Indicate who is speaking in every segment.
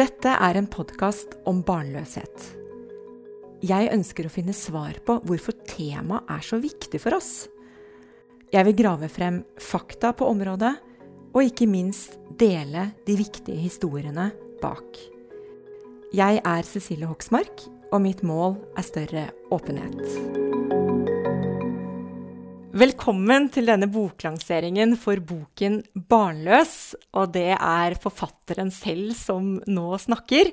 Speaker 1: Dette er en podkast om barnløshet. Jeg ønsker å finne svar på hvorfor temaet er så viktig for oss. Jeg vil grave frem fakta på området, og ikke minst dele de viktige historiene bak. Jeg er Cecilie Hoksmark, og mitt mål er større åpenhet. Velkommen til denne boklanseringen for boken 'Barnløs'. Og det er forfatteren selv som nå snakker.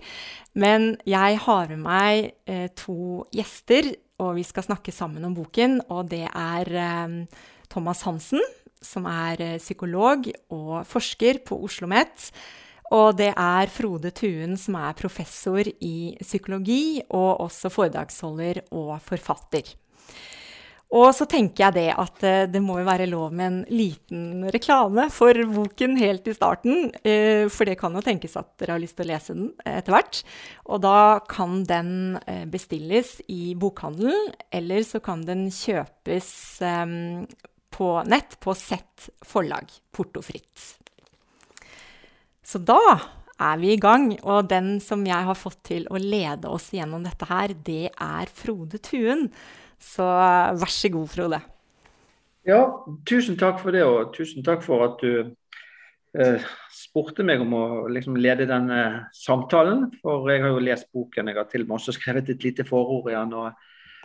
Speaker 1: Men jeg har med meg eh, to gjester, og vi skal snakke sammen om boken. Og det er eh, Thomas Hansen, som er eh, psykolog og forsker på Oslo OsloMet. Og det er Frode Tuen, som er professor i psykologi, og også foredragsholder og forfatter. Og så tenker jeg det at uh, det må jo være lov med en liten reklame for boken helt i starten. Uh, for det kan jo tenkes at dere har lyst til å lese den etter hvert. Og da kan den bestilles i bokhandelen, eller så kan den kjøpes på nett på Sett forlag, portofritt. Så da er vi i gang, og den som jeg har fått til å lede oss gjennom dette her, det er Frode Tuen så vær så god, Frode.
Speaker 2: Ja, tusen takk for det, og tusen takk for at du eh, spurte meg om å liksom, lede denne samtalen. For jeg har jo lest boken, jeg har til og med også skrevet et lite forord i den. Og,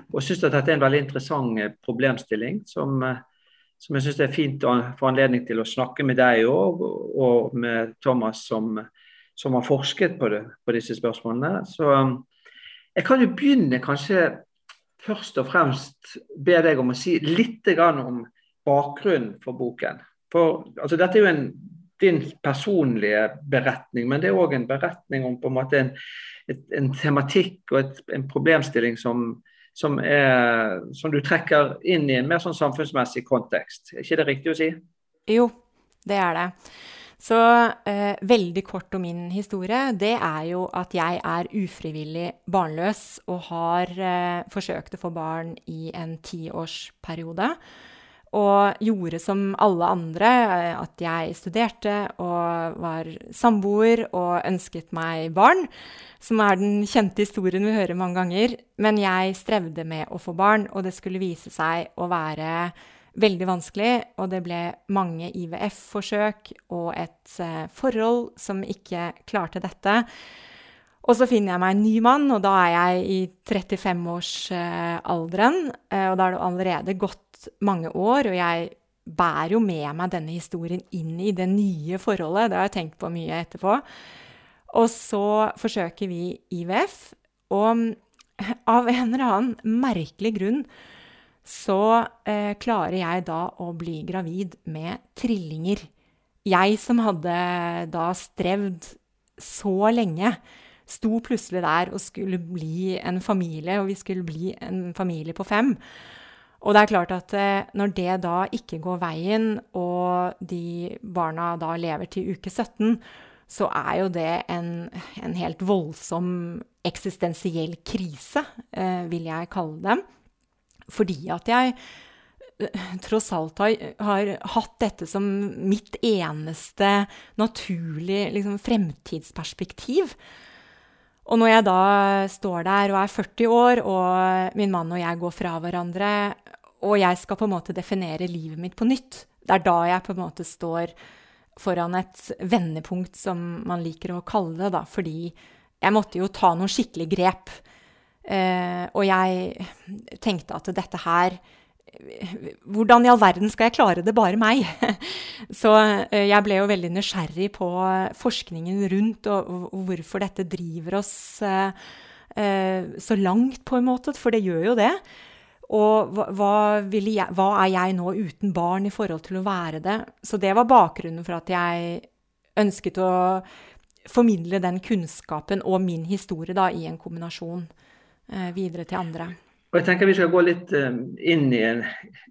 Speaker 2: og syns at dette er en veldig interessant eh, problemstilling som, eh, som jeg syns er fint å få anledning til å snakke med deg og, og med Thomas, som, som har forsket på, det, på disse spørsmålene. Så jeg kan jo begynne kanskje først og fremst be deg om å si litt om bakgrunnen for boken. For altså, Dette er jo en, din personlige beretning, men det er òg en beretning om en en, en tematikk og et, en problemstilling som, som, er, som, du trekker inn i en mer sånn samfunnsmessig kontekst. Er ikke det riktig å si?
Speaker 1: Jo, det er det. Så eh, veldig kort om min historie. Det er jo at jeg er ufrivillig barnløs og har eh, forsøkt å få barn i en tiårsperiode. Og gjorde som alle andre, eh, at jeg studerte og var samboer og ønsket meg barn. Som er den kjente historien vi hører mange ganger. Men jeg strevde med å få barn, og det skulle vise seg å være veldig vanskelig, og det ble mange IVF-forsøk og et eh, forhold som ikke klarte dette. Og så finner jeg meg en ny mann, og da er jeg i 35-årsalderen. Eh, og da er det allerede gått mange år, og jeg bærer jo med meg denne historien inn i det nye forholdet. Det har jeg tenkt på mye etterpå. Og så forsøker vi IVF, og av en eller annen merkelig grunn så eh, klarer jeg da å bli gravid med trillinger. Jeg som hadde da strevd så lenge, sto plutselig der og skulle bli en familie, og vi skulle bli en familie på fem. Og det er klart at eh, når det da ikke går veien, og de barna da lever til uke 17, så er jo det en, en helt voldsom eksistensiell krise, eh, vil jeg kalle det. Fordi at jeg eh, tross alt har, har, hatt dette som mitt eneste naturlige liksom, fremtidsperspektiv. Og når jeg da står der og er 40 år, og min mann og jeg går fra hverandre, og jeg skal på en måte definere livet mitt på nytt, det er da jeg på en måte står foran et vendepunkt, som man liker å kalle det, da, fordi jeg måtte jo ta noen skikkelige grep. Uh, og jeg tenkte at dette her Hvordan i all verden skal jeg klare det, bare meg? Så uh, jeg ble jo veldig nysgjerrig på forskningen rundt, og, hvorfor dette driver oss uh, så langt, på en måte. For det gjør jo det. Og hva, jeg, hva, er jeg nå uten barn i forhold til å være det? Så det var bakgrunnen for at jeg ønsket å formidle den kunnskapen og min historie da, i en kombinasjon. Eh, videre til andre.
Speaker 2: Og jeg tenker Vi skal gå litt eh, inn i en,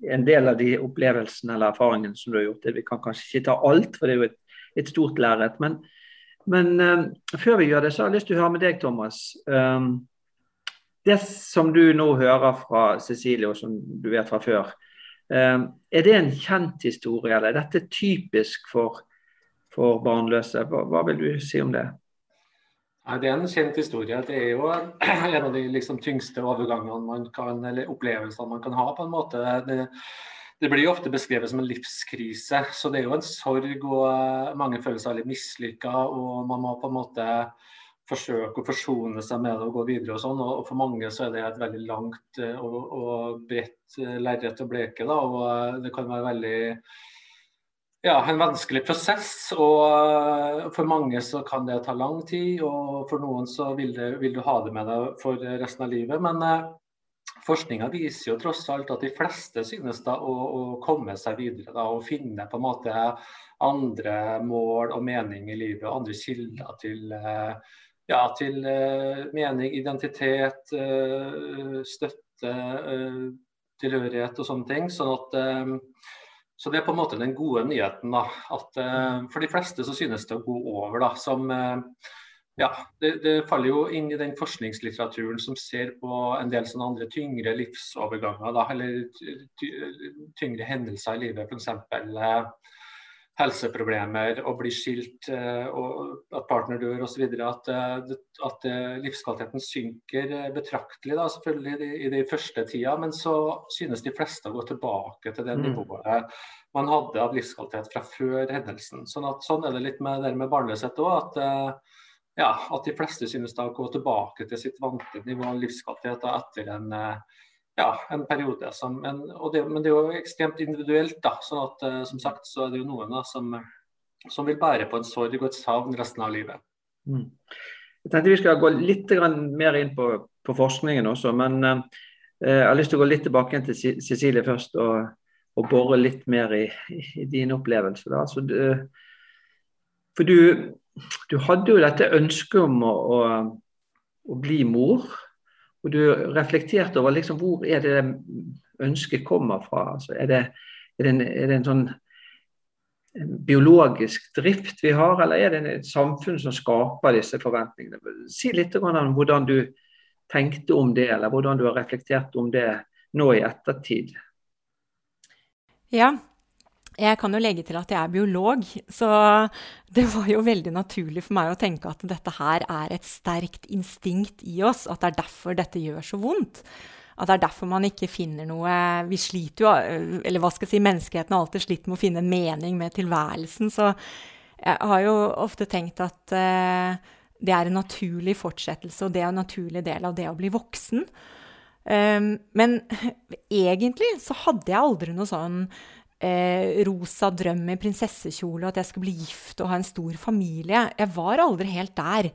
Speaker 2: en, del av de opplevelsene eller erfaringene som du har gjort. Vi kan kanskje ikke ta alt, for det er jo et, et stort lerret. Men, men uh, før vi gjør det, så har jeg lyst til å høre med deg, Thomas. Um, det som du nå hører fra Cecilie, og som du vet fra før, um, er det en kjent historie, eller er dette typisk for, for barnløse? Hva, hva vil du si om det?
Speaker 3: Nei, Det er en kjent historie. Det er jo en av de liksom, tyngste overgangene man kan, eller opplevelsene man kan ha. på en måte. Det, det blir jo ofte beskrevet som en livskrise. Så det er jo en sorg, og eh, mange føler seg litt mislykka. Og man må på en måte forsøke å forsone seg med det og gå videre og sånn. Og for mange så er det et veldig langt eh, og, og bredt eh, lerret å bleke. da, Og det kan være veldig ja, en vanskelig prosess. og eh, For mange så kan det ta lang tid, og for noen så vil, det, vil du ha det med deg for resten av livet. Men eh, forskninga viser jo tross alt at de fleste synes da å, å komme seg videre da, og finne på en måte andre mål og mening i livet, og andre kilder til, eh, ja, til eh, mening, identitet, støtte, tilhørighet og sånne ting. sånn at så det er på en måte den gode nyheten. da, at uh, For de fleste så synes det å gå over. da, som uh, ja, det, det, faller jo inn i den forskningslitteraturen som ser på en del sånne andre tyngre livsoverganger. da, Eller tyngre hendelser i livet, f.eks. Uh, helseproblemer og blir skilt eh, og at partner dør osv. At, eh, at eh, livskvaliteten synker betraktelig da, selvfølgelig i de første tida. Men så synes de fleste å gå tilbake til det mm. nivået man hadde av livskvalitet fra før hendelsen. Sånn, at, sånn er det litt med det med barnløshet òg. At, ja, at de fleste synes da å gå tilbake til sitt vante nivå av livskvalitet da, etter en ja, en periode. Som, en, det, men det er jo ekstremt individuelt. da, sånn at uh, Som sagt så er det jo noen da, som, som, vil bære på en sorg og et savn resten av livet. Mm.
Speaker 2: Jeg tenkte Vi skal gå litt mer inn på, på forskningen også, men uh, jeg har lyst til å gå litt tilbake til Cecilie først. og, og bore litt mer i, i din opplevelse. Da. Så, for du, du, hadde jo dette ønsket om å, å, å bli mor. Og du reflekterte over liksom, hvor er det ønsket kommer fra. Altså, er, det, er, det en, er, det, en, sånn biologisk drift vi har, eller er det et samfunn som skaper disse forventningene? Si litt om hvordan du tenkte om det, eller hvordan du har reflektert om det nå i ettertid.
Speaker 1: Ja, jeg kan jo legge til at jeg er biolog, så det var jo veldig naturlig for meg å tenke at dette her er et sterkt instinkt i oss, at det er derfor dette gjør så vondt. At det er derfor man ikke finner noe Vi sliter jo Eller hva skal jeg si, menneskeheten har alltid slitt med å finne mening med tilværelsen, så jeg har jo ofte tenkt at uh, det er en naturlig fortsettelse, og det er en naturlig del av det å bli voksen. Um, men egentlig så hadde jeg aldri noe sånn eh, rosa drøm i prinsessekjole, og at jeg skulle bli gift og ha en stor familie. Jeg var aldri helt der.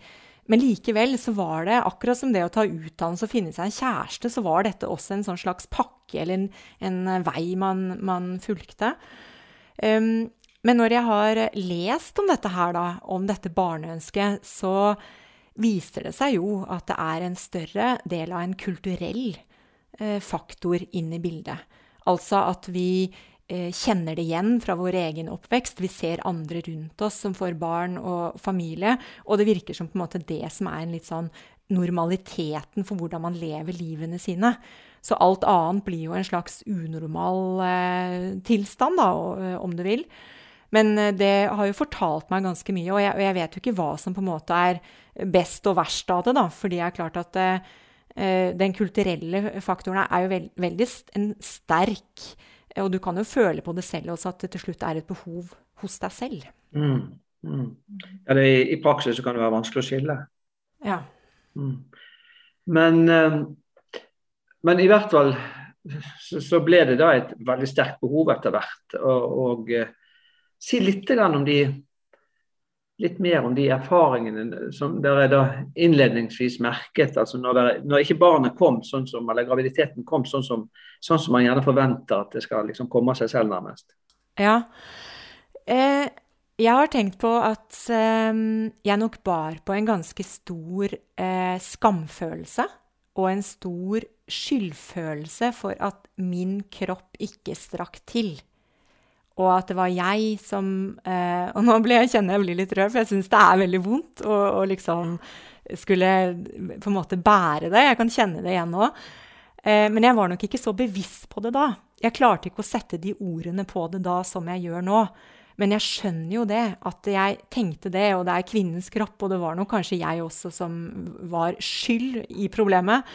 Speaker 1: Men likevel så var det, akkurat som det å ta utdannelse og finne seg en kjæreste, så var dette også en sånn slags pakke eller en, en vei man, man fulgte. Um, men når jeg har lest om dette her, da, om dette barneønsket, så viser det seg jo at det er en større del av en kulturell eh, faktor inn i bildet. Altså at vi kjenner det igjen fra vår egen oppvekst. Vi ser andre rundt oss som får barn og familie. Og det virker som på en måte det som er en litt sånn normaliteten for hvordan man lever livene sine. Så alt annet blir jo en slags unormal eh, tilstand, da, eh, om du vil. Men eh, det har jo fortalt meg ganske mye, og jeg, og jeg, vet jo ikke hva som på en måte er best og verst av det, da. Fordi det er klart at eh, den kulturelle faktoren er jo veld, veldig en sterk og du kan jo føle på det selv også, at det til slutt er et behov hos deg selv.
Speaker 2: Mm. Mm. Ja, det, I praksis kan det være vanskelig å skille.
Speaker 1: Ja.
Speaker 2: Mm. Men, eh, men, i hvert fall så, så, ble det da et veldig sterkt behov etter hvert. Og, og uh, si litt om de litt mer om de erfaringene som dere da innledningsvis merket. altså Når, dere, når ikke barnet kom, sånn som, eller graviditeten kom sånn som, sånn som, man gjerne forventer at det skal liksom komme seg selv, nærmest.
Speaker 1: Ja. Eh, jeg har tenkt på at eh, jeg nok bar på en ganske stor eh, skamfølelse. Og en stor skyldfølelse for at min kropp ikke strakk til og at det var jeg som eh, Og nå ble jeg, kjenner jeg blir litt rød, for jeg syns det er veldig vondt å, å, liksom skulle på en måte bære det. Jeg kan kjenne det igjen nå. Eh, men jeg var nok ikke så bevisst på det da. Jeg klarte ikke å sette de ordene på det da som jeg gjør nå. Men jeg skjønner jo det, at jeg tenkte det, og det er kvinnens kropp, og det var nok kanskje jeg også som var skyld i problemet.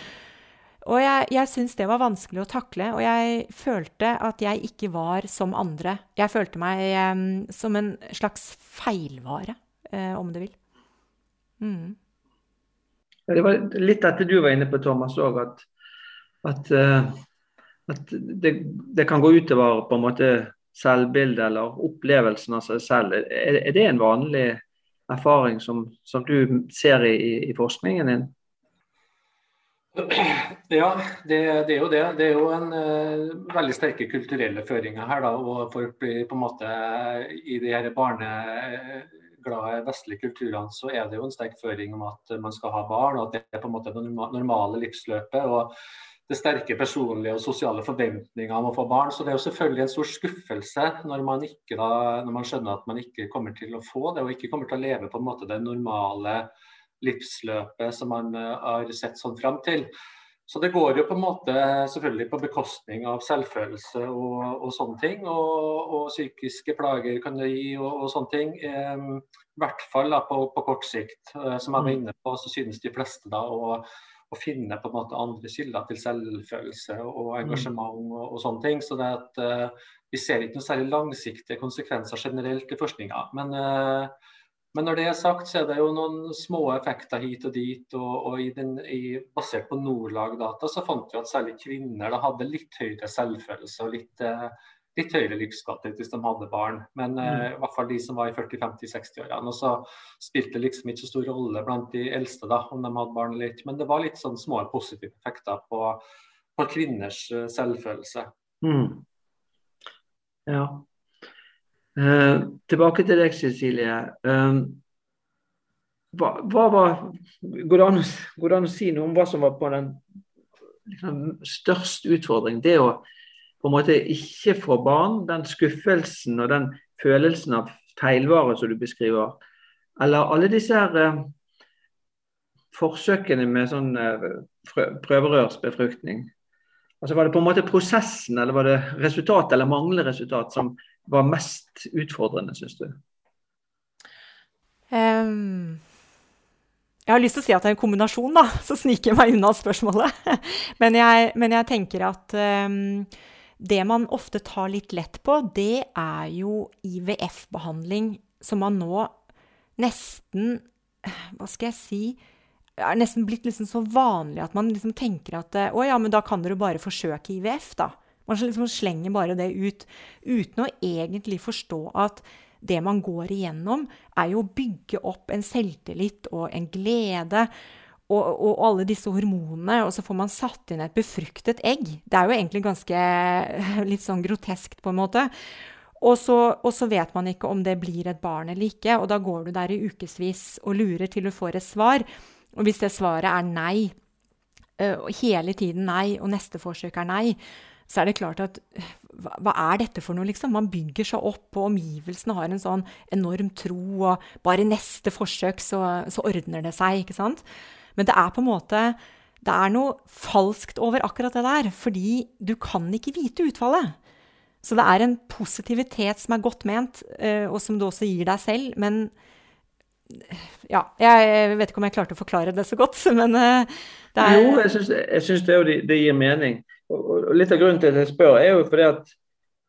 Speaker 1: Og jeg, jeg syntes det var vanskelig å takle, og jeg følte at jeg ikke var som andre. Jeg følte meg um, som en slags feilvare, uh, om du vil. Mm.
Speaker 2: Ja, det var litt dette du var inne på, Thomas, òg, at, at, uh, at det, det, kan gå utover på en måte selvbildet eller opplevelsen av seg selv. Er, er det en vanlig erfaring som, som du ser i, i, forskningen din?
Speaker 3: Ja, det, det, er jo det. Det er jo en uh, veldig sterke kulturelle føringer her. da, og folk blir på en måte I de her barneglade vestlige kulturene så er det jo en sterk føring om at man skal ha barn, og at det er på en måte det normale livsløpet. og det sterke personlige og sosiale forventninger om å få barn. Så det er jo selvfølgelig en stor skuffelse når man, da, når man skjønner at man ikke kommer til å få det, og ikke kommer til å leve på en måte det normale livsløpet som man uh, har sett sånn fram til. Så det går jo på en måte selvfølgelig på bekostning av selvfølelse og, og sånne ting. Og, og, psykiske plager kan det gi og, og sånne ting. I hvert fall da, på, på, kort sikt. Uh, som jeg var mm. inne på, så synes de fleste da å å finne på en måte andre kilder til selvfølelse og mm. engasjement og, sånne ting. Så det at uh, Vi ser ikke noe særlig langsiktige konsekvenser generelt i forskninga. Men, uh, men, når det er sagt, så er det jo noen små effekter hit og dit. og, og i den, i, Basert på Nordlag-data så fant vi at særlig kvinner da, hadde litt høyere selvfølelse og litt uh, litt høyere livskvalitet hvis de hadde barn. Men eh, mm. i hvert fall de som var i 40-50-60-årene. Og så spilte det liksom ikke så stor rolle blant de eldste da, om de hadde barn eller ikke. Men det var litt sånn små positive effekter på, på kvinners uh, selvfølelse.
Speaker 2: Mm. Ja. Eh, tilbake til deg, Cecilie. Um, hva, hva, var, går, det an, går, det an, å si noe om hva som var på den liksom, største utfordringen? Det å på en måte ikke få barn, den skuffelsen og den følelsen av feilvare som du beskriver, eller alle disse her eh, forsøkene med sånn eh, prøverørsbefruktning. Altså Var det på en måte prosessen, eller var det resultat eller manglende resultat som var mest utfordrende, syns du?
Speaker 1: Um, jeg har lyst til å si at det er en kombinasjon, da. Så sniker jeg meg unna spørsmålet. men, jeg, men jeg tenker at um, det man ofte tar litt lett på, det er jo IVF-behandling, som man nå nesten Hva skal jeg si er nesten blitt liksom så vanlig at man liksom tenker at å ja, men da kan dere bare forsøke IVF, da. Man liksom slenger bare det ut uten å egentlig forstå at det man går igjennom, er jo å bygge opp en selvtillit og en glede og, og, alle disse hormonene, og så får man satt inn et befruktet egg. Det er jo egentlig ganske litt sånn groteskt, på en måte. Og så, og så, vet man ikke om det blir et barn eller ikke, og da går du der i ukevis og lurer til du får et svar. Og hvis det svaret er nei, og hele tiden nei, og neste forsøk er nei, så er det klart at hva, hva er dette for noe, liksom? Man bygger seg opp, og omgivelsene har en sånn enorm tro, og bare neste forsøk så, så ordner det seg, ikke sant? Men det er på en måte Det er noe falskt over akkurat det der, fordi du kan ikke vite utfallet. Så det er en positivitet som er godt ment, eh, og som du også gir deg selv. Men ja, jeg vet ikke om jeg klarte å forklare det så godt, men eh,
Speaker 2: det er Jo, jeg syns det, det, gir mening. Og litt av grunnen til at jeg spør, er jo fordi at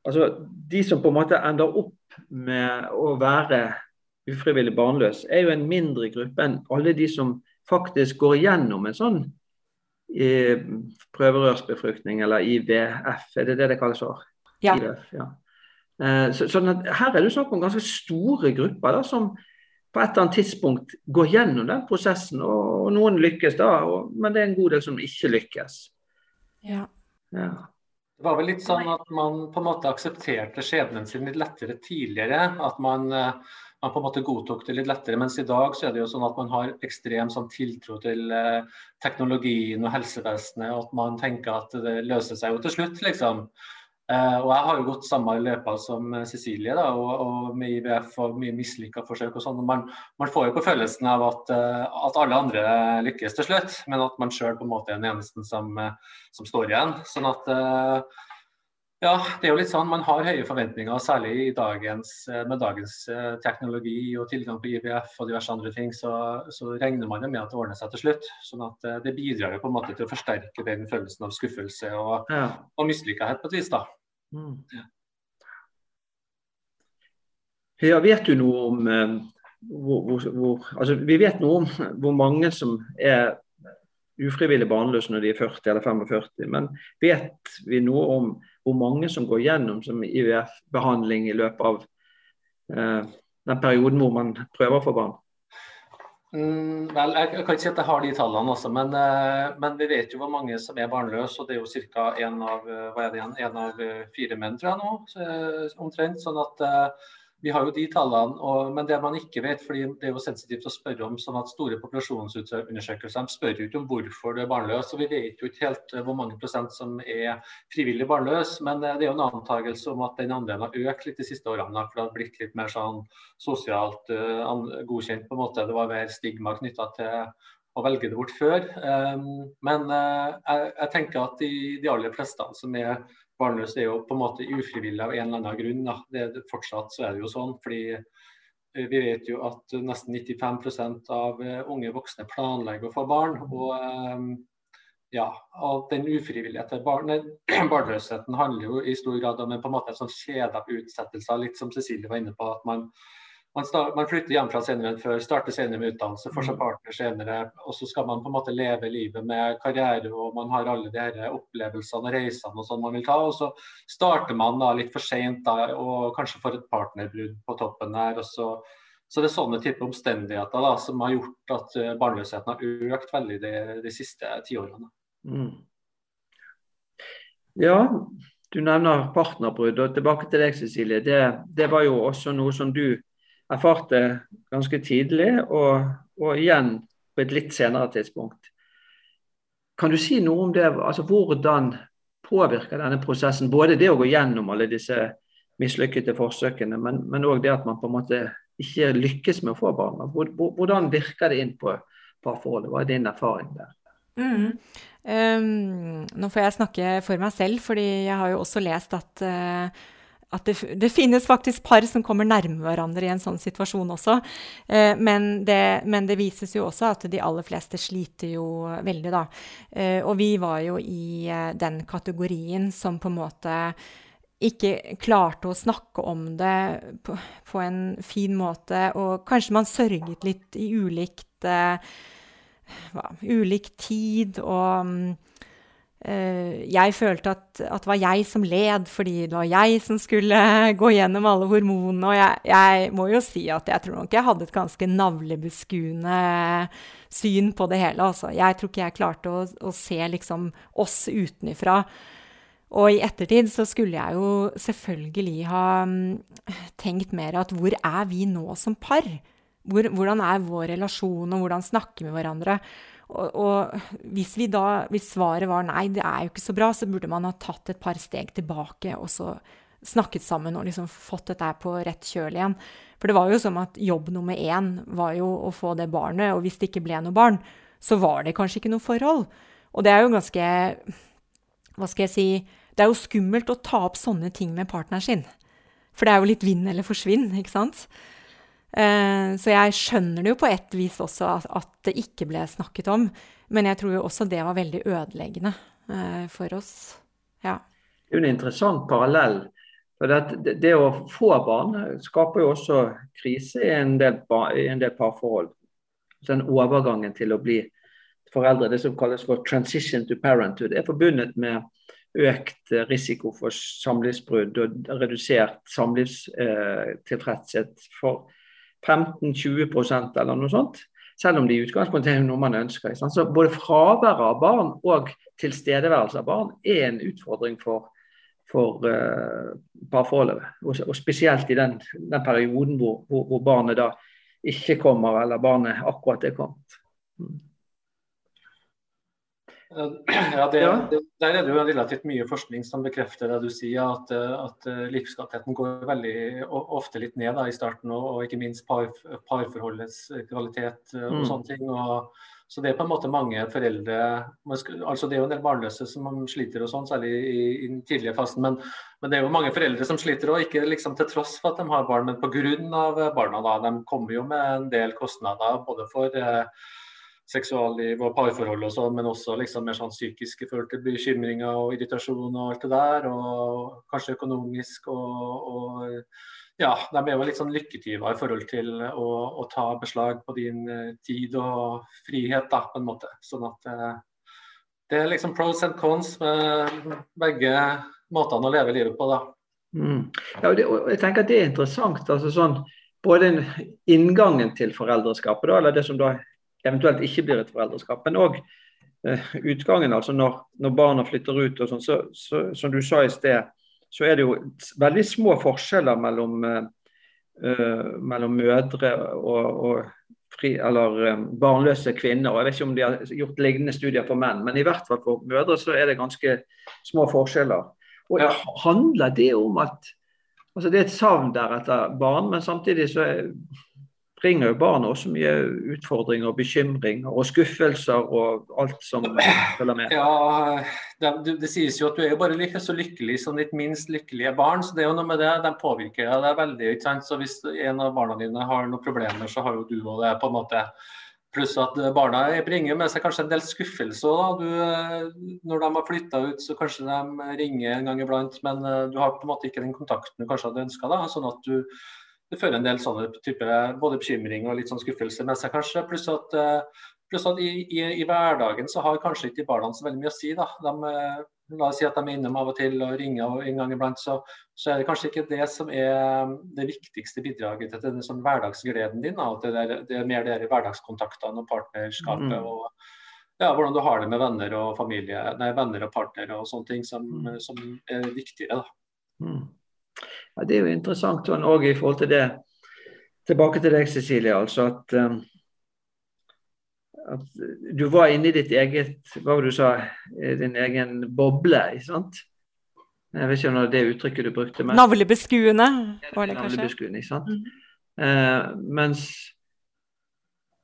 Speaker 2: altså, de som på en måte ender opp med å være ufrivillig barnløs, er jo en mindre gruppe enn alle de som faktisk går gjennom en sånn eh, prøverørsbefruktning, eller IVF, er det det det kalles for?
Speaker 1: Ja. IVF, ja.
Speaker 2: Eh, så, sånn at her er det snakk om ganske store grupper da, som på et eller annet tidspunkt går gjennom den prosessen. Og, og noen lykkes da, og, men det er en god del som ikke lykkes.
Speaker 1: Ja.
Speaker 2: ja.
Speaker 3: Det var vel litt sånn at man på en måte aksepterte skjebnen sin litt lettere tidligere. At man uh, man på en måte godtok det litt lettere. Mens i dag så er det jo sånn at man har ekstrem sånn tiltro til eh, teknologien og helsevesenet, og at man tenker at det løser seg jo til slutt, liksom. Eh, og jeg har jo gått samme løypa som Cecilie, da, og, og med IVF og mye mislykka forsøk og sånn. Man, man, får jo på følelsen av at, uh, at, alle andre lykkes til slutt, men at man sjøl på en måte er den eneste som, som står igjen. Sånn at Ja, det er jo litt sånn. Man har høye forventninger, særlig dagens, eh, med dagens eh, teknologi og tilgang på IVF og diverse andre ting. Så, så regner man jo med at det ordner seg til slutt. sånn at eh, Det bidrar jo på en måte til å forsterke den følelsen av skuffelse og, ja. og mislykkahet på et vis. da. Mm. Ja.
Speaker 2: ja. vet du noe om hvor, hvor, hvor, altså, Vi vet noe om hvor mange som er ufrivillig barnløse når de er 40 eller 45, men vet vi noe om hvor mange som går gjennom som IVF-behandling i løpet av eh, den perioden hvor man prøver å få barn?
Speaker 3: Mm, vel, jeg, jeg, kan ikke si at jeg har de tallene, også, men, uh, men, vi vet jo hvor mange som er barnløse. og Det er jo ca. én av, uh, av uh, fire menn, tror jeg nå, omtrent. sånn at vi har jo de tallene, og, men det man ikke vet, fordi det er jo sensitivt å spørre om sånn at store populasjonsundersøkelser spør jo ikke om hvorfor du er barnløs. og Vi vet jo ikke helt eh, hvor mange prosent som er frivillig barnløs, men eh, det er jo en antakelse om at den andelen har økt litt de siste årene. For det har blitt litt mer sånn sosialt uh, godkjent. på en måte. Det var mer stigma knytta til å velge det bort før. Um, men uh, jeg, jeg, tenker at de, de aller fleste som er barnløs er jo på en måte ufrivillig av en eller annen grunn. Da. Det, fortsatt så er det jo sånn. fordi eh, vi vet jo at nesten 95 av eh, unge voksne planlegger å få barn. og eh, ja, den ufrivillige barn, barnløsheten handler jo i stor grad om en, på en måte en sånn kjede av utsettelser, litt som Cecilie var inne på. at man man, start, man, flytter hjemmefra senere enn før, starter senere med utdannelse, får seg mm. partner senere. Og så skal man på en måte leve livet med karriere, og man har alle de her opplevelsene og reisene og sånn man vil ta. Og så starter man da litt for seint og kanskje får et partnerbrudd på toppen der. og så så det er sånne type omstendigheter da, som har gjort at eh, barnløsheten har økt veldig de, de siste tiårene. Mm.
Speaker 2: Ja, du nevner partnerbrudd. og Tilbake til deg, Cecilie. Det, det var jo også noe som du erfarte ganske tidlig, og, og, igjen på et litt senere tidspunkt. Kan du si noe om det? altså Hvordan påvirker denne prosessen både det å gå gjennom alle disse mislykkede forsøkene, men òg det at man på en måte ikke lykkes med å få barn? Hvordan virker det inn på parforholdet? Hva er din erfaring der? Mm.
Speaker 1: Um, nå får jeg snakke for meg selv, fordi jeg har jo også lest at uh, at det, det, finnes faktisk par som kommer nærme hverandre i en sånn situasjon også. Eh, men, det, men, det, vises jo også at de aller fleste sliter jo veldig, da. Eh, og vi var jo i eh, den kategorien som på en måte ikke klarte å snakke om det på, på en fin måte. Og kanskje man sørget litt i ulikt, hva, ulik tid og mm, Eh, jeg følte at, at, det var jeg som led, fordi det var jeg som skulle gå gjennom alle hormonene. Og jeg, jeg, må jo si at jeg tror nok jeg hadde et ganske navlebeskuende syn på det hele. Altså. Jeg tror ikke jeg klarte å, å se liksom oss utenifra. Og i ettertid så skulle jeg jo selvfølgelig ha mm, tenkt mer at hvor er vi nå som par? Hvor, hvordan er vår relasjon, og hvordan snakker vi med hverandre? Og, og hvis, da, hvis, svaret var nei, det er jo ikke så bra, så burde man ha tatt et par steg tilbake og så snakket sammen og liksom fått dette på rett kjøl igjen. For det var jo som at jobb nummer én var jo å få det barnet, og hvis det ikke ble noe barn, så var det kanskje ikke noe forhold. Og det er jo ganske Hva skal jeg si Det er jo skummelt å ta opp sånne ting med partneren sin. For det er jo litt vinn eller forsvinn, ikke sant? Eh, så jeg skjønner det jo på et vis også at, det ikke ble snakket om. Men jeg tror jo også det var veldig ødeleggende eh, for oss. Ja.
Speaker 2: Det er jo en interessant parallell. For det, det å få barn skaper jo også krise i en del, i en del parforhold. Den overgangen til å bli foreldre, det som kalles for 'transition to parenthood', er forbundet med økt risiko for samlivsbrudd og redusert samlivstilfredshet for 15-20% eller noe sånt. Selv om det i utgangspunktet er noe man ønsker. Så både fraværet av barn og tilstedeværelse av barn er en utfordring for, for uh, parforholdet. Og, og, spesielt i den, den perioden hvor, hvor, hvor, barnet da ikke kommer, eller barnet akkurat er kommet. Mm.
Speaker 3: Ja, det, det, Der er det jo relativt mye forskning som bekrefter det du sier, at, at livskvaliteten går veldig ofte litt ned da, i starten. Og, og ikke minst par, parforholdets kvalitet og mm. sånne ting. Og, Så det er på en måte mange foreldre altså Det er jo en del barnløse som sliter, og sånn, særlig i, i, den tidlige fasen. Men, men, det er jo mange foreldre som sliter òg, ikke liksom til tross for at de har barn, men pga. barna. da, De kommer jo med en del kostnader både for eh, seksualliv og parforhold og sånn, men også liksom mer sånn psykiske forhold til bekymringer og irritasjon og alt det der. Og kanskje økonomisk og, og ja, de er jo litt sånn lykketyver i forhold til å, å, ta beslag på din uh, tid og frihet, da, på en måte. Sånn at uh, det er liksom pros and cons med begge måtene å leve livet på, da.
Speaker 2: Mm. Ja, det, jeg tenker at det er interessant. altså sånn, Både inngangen til foreldreskapet, da, eller det som da eventuelt ikke blir et foreldreskap, men òg eh, utgangen. altså Når, når barna flytter ut, og sånn, så, så, som du sa i sted, så er det jo veldig små forskjeller mellom, eh, mellom mødre og, og fri, eller eh, barnløse kvinner. og Jeg vet ikke om de har gjort lignende studier for menn, men i hvert fall for mødre så er det ganske små forskjeller. Og ja. Handler det om at altså Det er et savn der etter barn, men samtidig så er, bringer jo barna også mye utfordringer og bekymringer og skuffelser og alt som følger med.
Speaker 3: Ja, det, det, sies jo at du er jo bare like så lykkelig som ditt minst lykkelige barn. så det er jo noe med det, De påvirker deg veldig. ikke sant? Så Hvis en av barna dine har noen problemer, så har jo du òg det. på en måte. Pluss at barna bringer med seg kanskje en del skuffelse òg. Når de har flytta ut, så kanskje de ringer en gang iblant, men eh, du har på en måte ikke den kontakten du kanskje hadde ønska. Sånn at du det fører en del sånne type både bekymring og litt sånn skuffelse med seg, kanskje. Pluss at, eh, pluss at i, i, i, hverdagen så har kanskje ikke barna så veldig mye å si. da. De, eh, la oss si at de er innom av og til og ringer en gang iblant, så, så, er det kanskje ikke det som er det viktigste bidraget til den sånn hverdagsgleden din. Da. At det, er, det er mer de hverdagskontaktene og partnerskapet. Mm. og ja, hvordan du har det med venner og familie, nei, venner og partnere og sånne ting som, mm. som er viktigere. da. Mm.
Speaker 2: Ja, det er jo interessant sånn, og i forhold til det Tilbake til deg, Cecilie. altså at, um, at du var inne i ditt eget hva var det du sa, din egen boble. ikke sant? Jeg vet ikke om det er det uttrykket du brukte.
Speaker 1: Men... Navlebeskuende, var det
Speaker 2: kanskje? Navlebeskuende, ikke sant? Mm. Uh, mens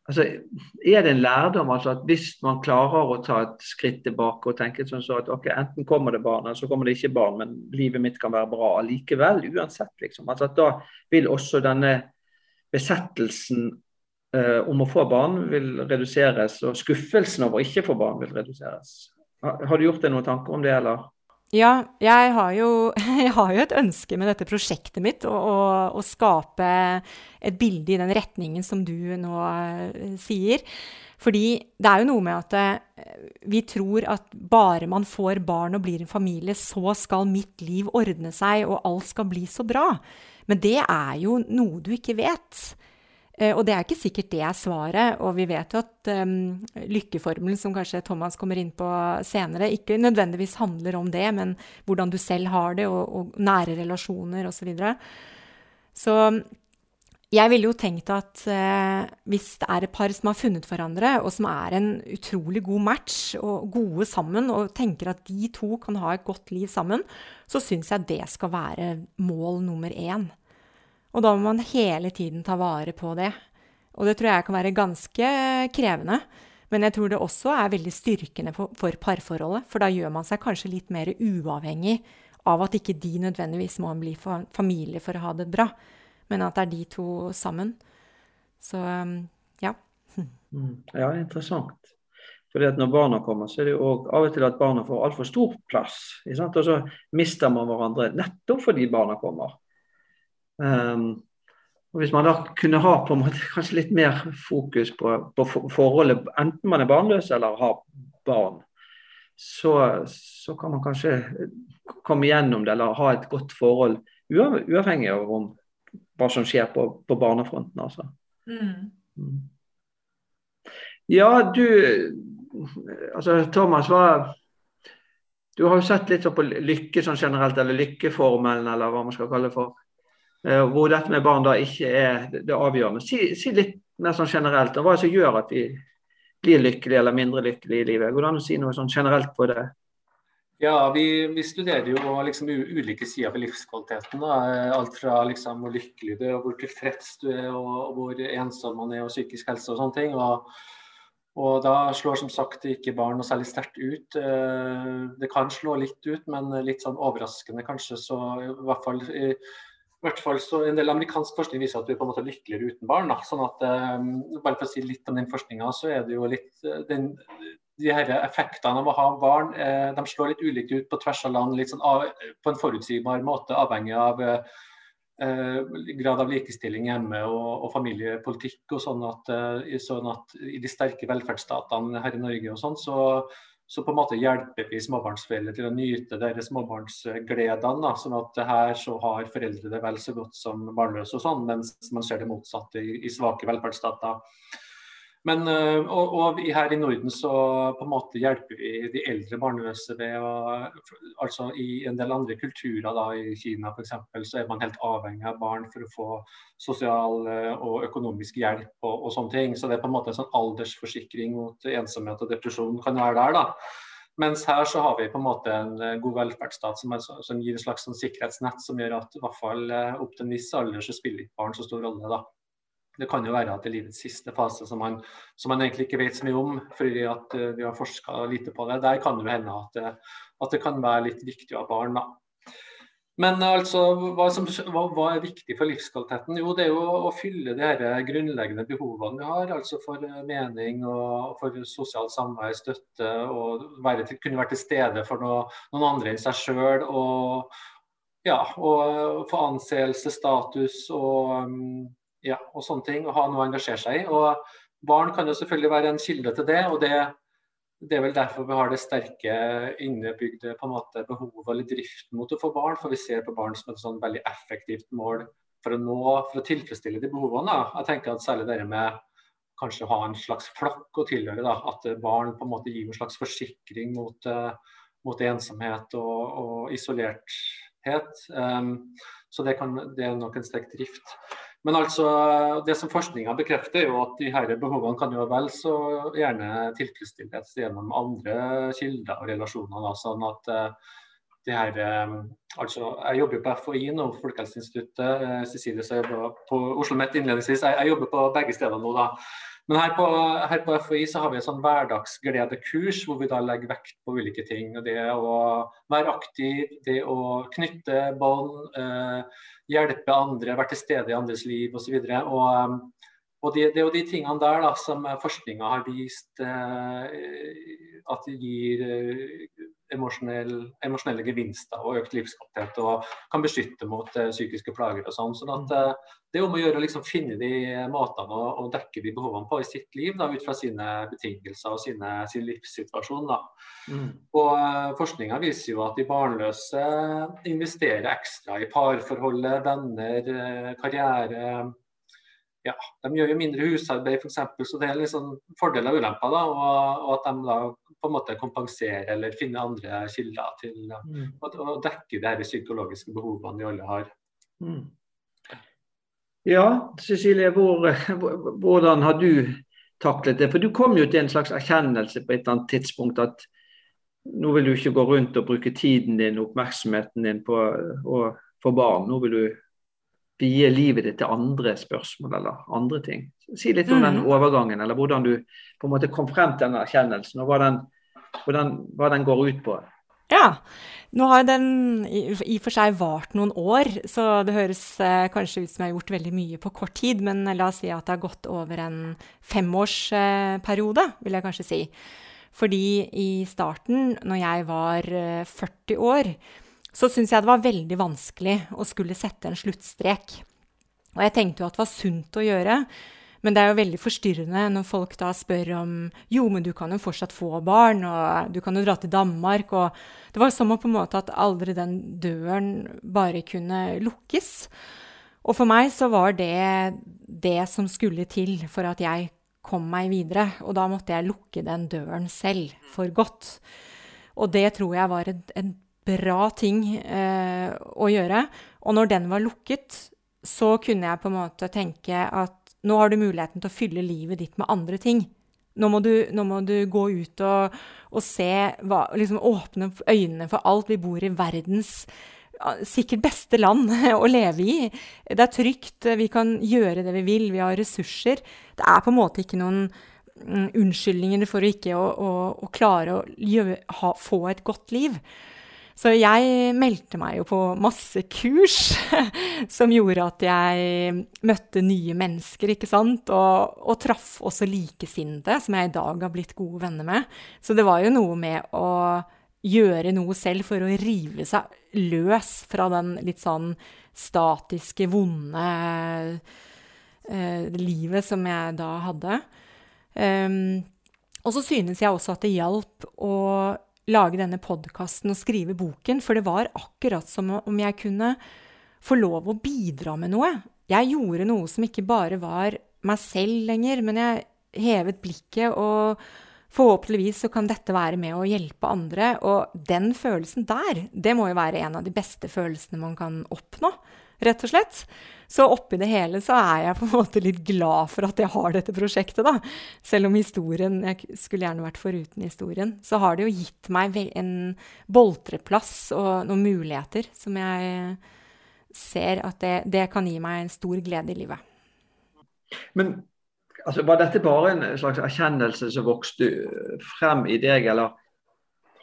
Speaker 2: altså, Er det en lærdom altså at hvis man klarer å ta et skritt tilbake og tenke sånn så at okay, enten kommer det barn, eller så kommer det ikke barn, men livet mitt kan være bra allikevel, uansett, liksom. Altså at Da vil også denne besettelsen eh, om å få barn vil reduseres, og skuffelsen over å ikke få barn vil reduseres. Har, har du gjort deg noen tanker om det, eller?
Speaker 1: Ja, jeg har, jo, jeg har, jo, et ønske med dette prosjektet mitt, å, å, å, skape et bilde i den retningen som du nå uh, sier. Fordi det er jo noe med at uh, vi tror at bare man får barn og blir en familie, så skal mitt liv ordne seg, og alt skal bli så bra. Men det er jo noe du ikke vet. Eh, og det er ikke sikkert det er svaret. Og vi vet jo at um, lykkeformelen, som kanskje Thomas kommer inn på senere, ikke nødvendigvis handler om det, men hvordan du selv har det, og, og nære relasjoner osv. Så, videre. så jeg ville jo tenkt at eh, hvis det er et par som har funnet hverandre, og som er en utrolig god match, og gode sammen, og tenker at de to kan ha et godt liv sammen, så syns jeg det skal være mål nummer én. Og da må man hele tiden ta vare på det. Og det tror jeg kan være ganske krevende. Men jeg tror det også er veldig styrkende for, for parforholdet. For da gjør man seg kanskje litt mer uavhengig av at ikke de nødvendigvis må bli familie for å ha det bra, men at det er de to sammen. Så um, ja.
Speaker 2: Mm. Ja, interessant. Fordi at Når barna kommer, så er det jo av og til at barna får altfor stor plass. Og så mister man hverandre nettopp fordi barna kommer. Um, og Hvis man da kunne ha på en måte kanskje litt mer fokus på, på forholdet, enten man er barnløs eller har barn, så, så, kan man kanskje komme gjennom det eller ha et godt forhold, uavhengig av om, hva som skjer på, på barnefronten. Altså. Mm. Mm. Ja, du altså Thomas, hva, du har jo sett litt på lykke sånn generelt, eller lykkeformelen, eller hva man skal kalle det for. Eh, hvor dette med barn da ikke er det avgjørende. Si, si litt mer sånn generelt om hva som gjør at vi blir lykkelige eller mindre lykkelige i livet. Går det an å si noe sånn generelt på det?
Speaker 3: Ja, vi, vi studerer jo liksom ulike sider ved livskvaliteten. Da. Alt fra liksom hvor lykkelig du er, hvor tilfreds du er, og, og hvor ensom man er, og psykisk helse og sånne ting. Og, Og da slår som sagt ikke barn noe særlig sterkt ut. Eh, det kan slå litt ut, men litt sånn overraskende kanskje. Så i hvert fall, i, hvert fall så En del amerikansk forskning viser at vi er på en måte lykkeligere uten barn. Da. Sånn at, um, bare for å si litt om den forskninga, så er det jo litt eh, den, de her effektene av å ha barn de slår litt ulikt ut på tvers av land, litt sånn av, på en forutsigbar måte, avhengig av Eh, grad av likestilling hjemme og, og familiepolitikk. og sånn at, eh, sånn at, I de sterke velferdsstatene her i Norge og sånn, så, så, på en måte hjelper vi småbarnsforeldre til å nyte deres småbarnsgledene. Sånn at her så har foreldre det vel så godt som barnløse og sånn, mens man ser det motsatte i, i svake velferdsstater. Men, eh, og, og, her i Norden så på en måte hjelper vi de eldre barnløse ved å altså I en del andre kulturer, da, i Kina f.eks., så er man helt avhengig av barn for å få sosial eh, og økonomisk hjelp og, og, sånne ting. Så det er på en måte en sånn aldersforsikring mot ensomhet og depresjon kan være der. da. Mens her så har vi på en måte en eh, god velferdsstat som, er, som gir et slags sånn sikkerhetsnett som gjør at i hvert fall opp til en viss alder så spiller ikke barn så stor rolle. da. Det kan jo være at det er livets siste fase som man, som man egentlig ikke vet så mye om, fordi at uh, vi har forska lite på det. Der kan det hende at, det, at, det kan være litt viktig å ha barn. da. Men uh, altså, hva, som, hva, hva, er viktig for livskvaliteten? Jo, det er jo å fylle de her grunnleggende behovene vi har. Altså for mening og for sosialt samvær, støtte og være til, kunne være til stede for noe, noen andre enn seg sjøl. Og, ja, og få anseelse, status og um, ja, og sånne ting. Og ha noe å engasjere seg i. Og barn kan jo selvfølgelig være en kilde til det. og det, det er vel derfor vi har det sterke innebygde på en måte behovet eller driften mot å få barn. For vi ser på barn som et sånn veldig effektivt mål for å nå, for å tilfredsstille de behovene. Jeg tenker at særlig det med kanskje ha en slags flokk å tilhøre. Da. At barn på en måte gir en slags forsikring mot, uh, mot ensomhet og, og isolerthet. Um, så det, kan, det, er nok en sterk drift. Men altså, det som forskninga bekrefter, er jo at de her behovene kan jo vel så gjerne tilfredsstilles gjennom andre kilder og relasjoner. Da, sånn at uh, de her, um, altså, Jeg jobber på FHI nå, Folkehelseinstituttet. Uh, Cecilie jobber på Oslo OsloMet innledningsvis. Jeg, jeg, jobber på begge steder nå. da. Men her på, her på, FHI så har vi en sånn hverdagsgledekurs hvor vi da legger vekt på ulike ting. og Det å være aktiv, det å knytte bånd. eh, hjelpe andre, være til stede i andres liv osv. Og, og, um, og det, det, er jo de tingene der da, som forskninga har vist eh, at det gir eh, emosjonelle gevinster og økt livskvalitet og kan beskytte mot eh, psykiske plager og sånn. sånn at eh, Det er om å gjøre å liksom finne de måtene å, å, dekke de behovene på i sitt liv da, ut fra sine betingelser og sine, sin livssituasjon. da. Mm. Og eh, Forskninga viser jo at de barnløse investerer ekstra i parforholdet, venner, karriere ja, de gjør jo mindre husarbeid f.eks., så det er liksom fordeler og ulemper. da, og, og, at de da på en måte kompensere eller finne andre kilder til mm. å, å, dekke de psykologiske behovene vi alle har. Mm.
Speaker 2: Ja, Cecilie, hvor, hvordan har du taklet det? For du kom jo til en slags erkjennelse på et eller annet tidspunkt at nå vil du ikke gå rundt og bruke tiden din og oppmerksomheten din på å få barn. Nå vil du vie livet ditt til andre spørsmål eller andre ting. Si litt om den mm. overgangen, eller hvordan du på en måte kom frem til den erkjennelsen, og hva den, hvordan, hva den går ut på.
Speaker 1: Ja. Nå har den i og for seg vart noen år, så det høres eh, kanskje ut som jeg har gjort veldig mye på kort tid, men la oss si at det har gått over en femårsperiode, eh, vil jeg kanskje si. Fordi i starten, når jeg var eh, 40 år, så syns jeg det var veldig vanskelig å skulle sette en sluttstrek. Og jeg tenkte jo at det var sunt å gjøre, men det er jo veldig forstyrrende når folk da spør om jo, men du kan jo fortsatt få barn, og du kan jo dra til Danmark, og Det var som om på en måte at aldri den døren bare kunne lukkes. Og for meg så var det det som skulle til for at jeg kom meg videre. Og da måtte jeg lukke den døren selv, for godt. Og det tror jeg var en, en bra ting eh, å gjøre. Og når den var lukket, så kunne jeg på en måte tenke at nå har du muligheten til å fylle livet ditt med andre ting. Nå må du, nå må du gå ut og, og se hva, liksom Åpne øynene for alt. Vi bor i verdens sikkert beste land å leve i. Det er trygt, vi kan gjøre det vi vil, vi har ressurser. Det er på en måte ikke noen mm, unnskyldninger for ikke å, å, å klare å gjøre, ha, få et godt liv. Så jeg meldte meg jo på masse kurs som gjorde at jeg møtte nye mennesker, ikke sant, og, og traff også likesinnede, som jeg i dag har blitt gode venner med. Så det var jo noe med å gjøre noe selv for å rive seg løs fra den litt sånn statiske, vonde eh, livet som jeg da hadde. Um, og så synes jeg også at det hjalp å lage denne podkasten og skrive boken, for det var akkurat som om jeg kunne få lov å bidra med noe. Jeg gjorde noe som ikke bare var meg selv lenger, men jeg hevet blikket, og forhåpentligvis så kan dette være med å hjelpe andre. Og den følelsen der, det må jo være en av de beste følelsene man kan oppnå, rett og slett. Så oppi det hele så er jeg på en måte litt glad for at jeg har dette prosjektet, da. Selv om historien Jeg skulle gjerne vært foruten historien. Så har det jo gitt meg en boltreplass og noen muligheter som jeg ser at det, det kan gi meg en stor glede i livet.
Speaker 2: Men altså, var dette bare en slags erkjennelse som vokste frem i deg, eller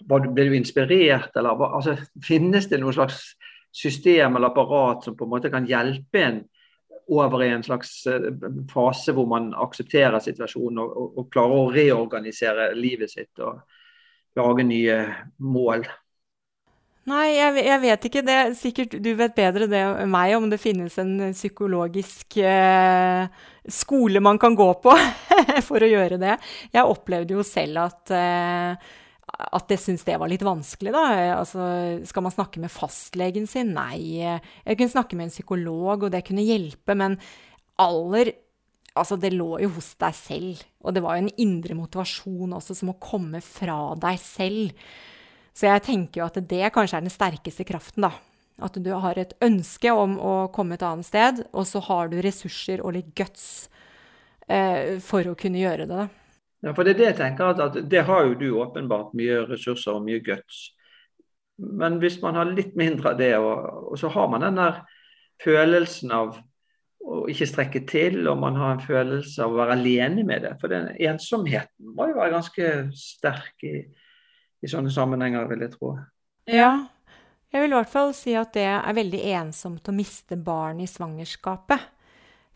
Speaker 2: ble du inspirert, eller altså, finnes det noen slags system eller apparat som på en måte kan hjelpe en over i en slags eh, fase hvor man aksepterer situasjonen og, og, og klarer å reorganisere livet sitt og lage nye mål?
Speaker 1: Nei, jeg, jeg, vet ikke. Det er sikkert Du vet bedre det enn meg om det finnes en psykologisk eh, skole man kan gå på for å gjøre det. Jeg opplevde jo selv at eh, at jeg syntes det var litt vanskelig, da. Altså, skal man snakke med fastlegen sin? Nei. Jeg kunne snakke med en psykolog, og det kunne hjelpe, men aller Altså, det lå jo hos deg selv. Og det var jo en indre motivasjon også som å komme fra deg selv. Så jeg tenker jo at det kanskje er den sterkeste kraften, da. At du har et ønske om å komme et annet sted, og så har du ressurser og litt guts eh, for å kunne gjøre det. da.
Speaker 2: Ja, for Det er det jeg tenker at, det har jo du åpenbart mye ressurser og mye guts. Men hvis man har litt mindre av det, og, og så har man den der følelsen av å ikke strekke til, og man har en følelse av å være alene med det. For den ensomheten må jo være ganske sterk i, i sånne sammenhenger, vil jeg tro.
Speaker 1: Ja, jeg vil i hvert fall si at det er veldig ensomt å miste barn i svangerskapet.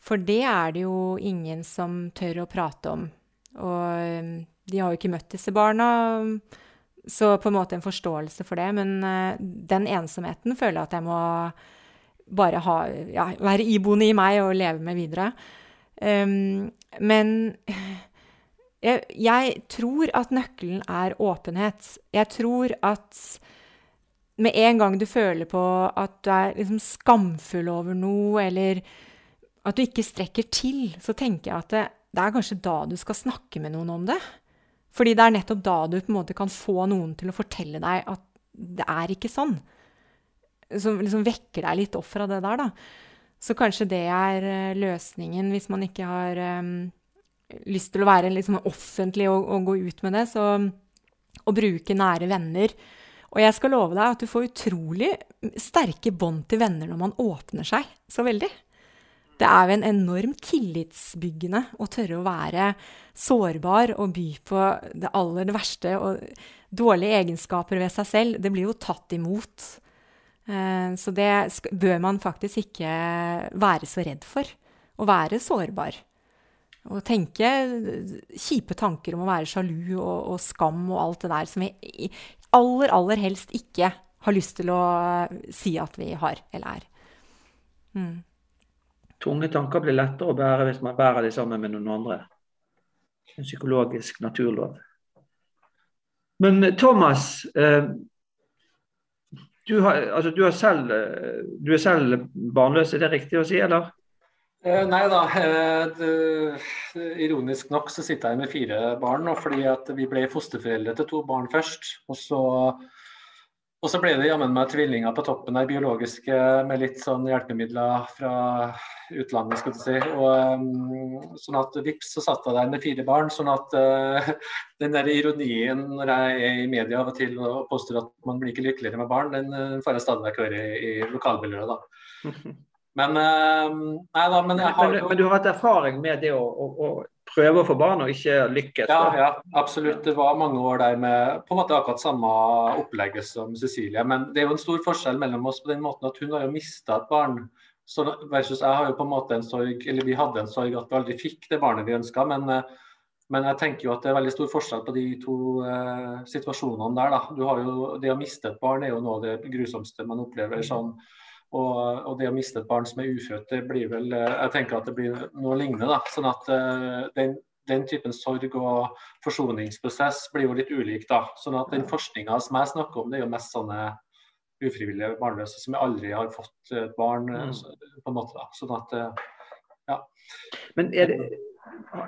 Speaker 1: For det er det jo ingen som tør å prate om. Og um, de har jo ikke møtt disse barna, så på en måte en forståelse for det. Men uh, den ensomheten føler jeg at jeg må bare ha, ja, være iboende i meg og leve med videre. Um, men jeg, jeg, tror at nøkkelen er åpenhet. Jeg tror at med en gang du føler på at du er liksom skamfull over noe, eller at du ikke strekker til, så tenker jeg at det, det er kanskje da du skal snakke med noen om det. Fordi det er nettopp da du på en måte kan få noen til å fortelle deg at det er ikke sånn. Som liksom vekker deg litt opp fra det der, da. Så kanskje det er eh, løsningen hvis man ikke har um, lyst til å være liksom offentlig og, og, gå ut med det. Så å bruke nære venner. Og jeg skal love deg at du får utrolig sterke bånd til venner når man åpner seg så veldig. Det er jo en enorm tillitsbyggende å tørre å være sårbar og by på det aller verste og dårlige egenskaper ved seg selv. Det blir jo tatt imot. Eh, så det bør man faktisk ikke være så redd for. Å være sårbar. Og tenke kjipe tanker om å være sjalu og, og skam og alt det der som vi aller, aller helst ikke har lyst til å si at vi har eller er. Mm.
Speaker 2: Tunge tanker blir lettere å bære hvis man bærer de sammen med noen andre. En psykologisk naturlov. Men eh, Thomas, eh, du, har, altså, du, selv, eh, du, er selv barnløs, er det riktig å si, eller?
Speaker 3: nei da. ironisk nok så sitter jeg med fire barn fordi vi ble fosterforeldre til to barn først. Og så og så ble det jammen meg tvillinger på toppen der, biologiske med litt sånn hjelpemidler fra utlandet, skal du si. Og, um, sånn at vips, så satt jeg der med fire barn. Sånn at uh, den der ironien når jeg er i media av og til og påstår at man blir ikke lykkeligere med barn, den uh, får jeg stadig vekk høre i, i lokalmiljøet, da. Men uh, nei da, men har
Speaker 2: men, men, du har hatt erfaring med det å, å, å prøve å få barn og ikke lykkes?
Speaker 3: Ja, ja, absolutt. Det var mange år der med på en måte akkurat samme opplegget som Cecilie. Men det er jo en stor forskjell mellom oss på den måten at hun har jo mista et barn. Så versus jeg har jo på en måte en sorg, eller Vi hadde en sorg at vi aldri fikk det barnet vi ønska. Men, men, jeg tenker jo at det er veldig stor forskjell på de to eh, situasjonene der. da. Du har jo, Det å miste et barn er jo noe av det grusomste man opplever. sånn og, og, det å miste et barn som er ufødt, det blir vel eh, Jeg tenker at det blir noe lignende. da, sånn at uh, den, den, typen sorg og forsoningsprosess blir jo litt ulik. da, sånn at Den forskninga som jeg snakker om, det er jo mest sånne ufrivillige barnløse som aldri har fått et barn. Eh, mm. på en måte da, sånn at ja.
Speaker 2: Men er det,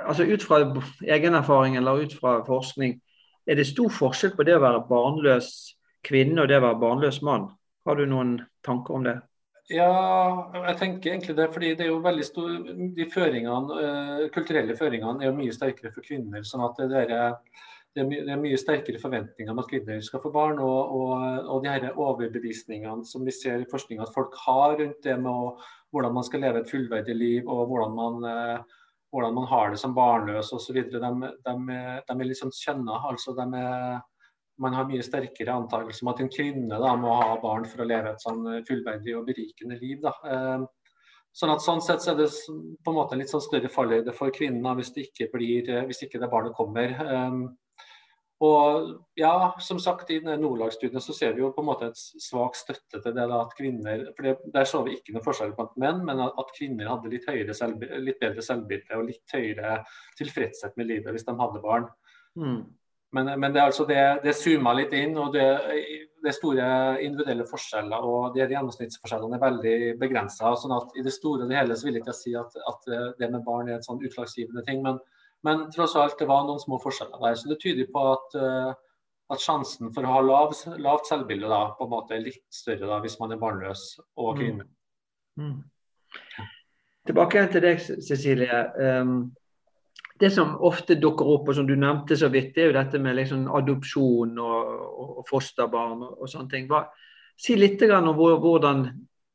Speaker 2: altså ut fra egen erfaring eller ut fra forskning, er det stor forskjell på det å være barnløs kvinne og det å være barnløs mann? Har du noen tanker om det?
Speaker 3: Ja, jeg tenker egentlig det. fordi det er jo veldig stor, De føringene, uh, kulturelle føringene er jo mye sterkere for kvinner. sånn at det, er, det, er mye, det er mye sterkere forventninger om at kvinner skal få barn. Og, og, og de her overbevisningene som vi ser i forskning at folk har rundt det med å, hvordan man skal leve et fullverdig liv, og hvordan man, uh, hvordan man har det som barnløs osv. De, de, de er litt sånn kjønna. altså de er man har mye sterkere antakelse om at en kvinne da, må ha barn for å leve et sånn eh, fullverdig og berikende liv. Da. Eh, sånn at sånn sett så er det på en måte litt sånn større fallhøyde for kvinnen hvis, det ikke blir, eh, hvis ikke det barnet kommer. Og ja, som sagt I Nordlag-studien så ser vi jo på en måte et svak støtte til det da, at kvinner for det, Der så vi ikke noe forskjell blant menn, men at kvinner hadde litt, selv, litt, bedre selvbilde og litt høyere tilfredshet med livet hvis de hadde barn. Mm. Men, men, det er altså det, det zoomer litt inn, og det, det, er store individuelle forskjeller. og de Gjennomsnittsforskjellene er veldig begrensa. Sånn at I det store og det hele så vil jeg ikke si at, at, det med barn er et sånn utslagsgivende ting. Men, men, tross alt, det var noen små forskjeller der. Så det tyder på at, eh, at sjansen for å ha lav, lavt selvbilde da, på en måte er litt større da, hvis man er barnløs og kvinne. Mm.
Speaker 2: Mm. Tilbake til deg, Cecilie. Um, det som ofte dukker opp, og som du nevnte så vidt, det er jo dette med liksom adopsjon og, og fosterbarn og, og, sånne ting. Hva, si litt om hvordan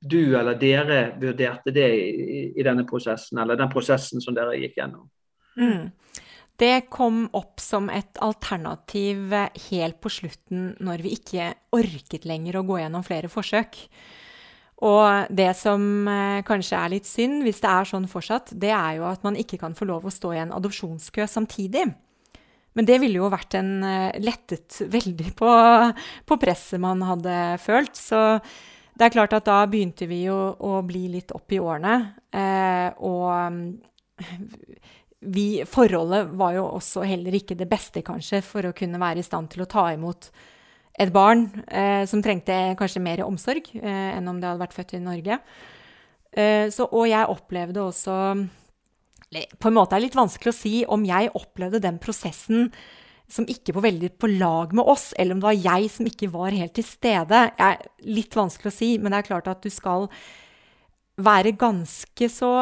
Speaker 2: du eller dere vurderte det i, i, denne prosessen, eller den prosessen som dere gikk gjennom.
Speaker 1: Mm. Det kom opp som et alternativ helt på slutten, når vi ikke orket lenger å gå gjennom flere forsøk. Og det som eh, kanskje er litt synd, hvis det er sånn fortsatt, det er jo at man ikke kan få lov å stå i en adopsjonskø samtidig. Men det ville jo vært en eh, lettet veldig på, på, presset man hadde følt. Så det er klart at da begynte vi jo å bli litt opp i årene. Eh, og vi, forholdet var jo også heller ikke det beste, kanskje, for å kunne være i stand til å ta imot et barn eh, som trengte kanskje mer omsorg eh, enn om det hadde vært født i Norge. Eh, så, og jeg opplevde også På en måte er det litt vanskelig å si om jeg opplevde den prosessen som ikke var veldig på lag med oss, eller om det var jeg som ikke var helt til stede. Er litt vanskelig å si, men det er klart at du skal være ganske så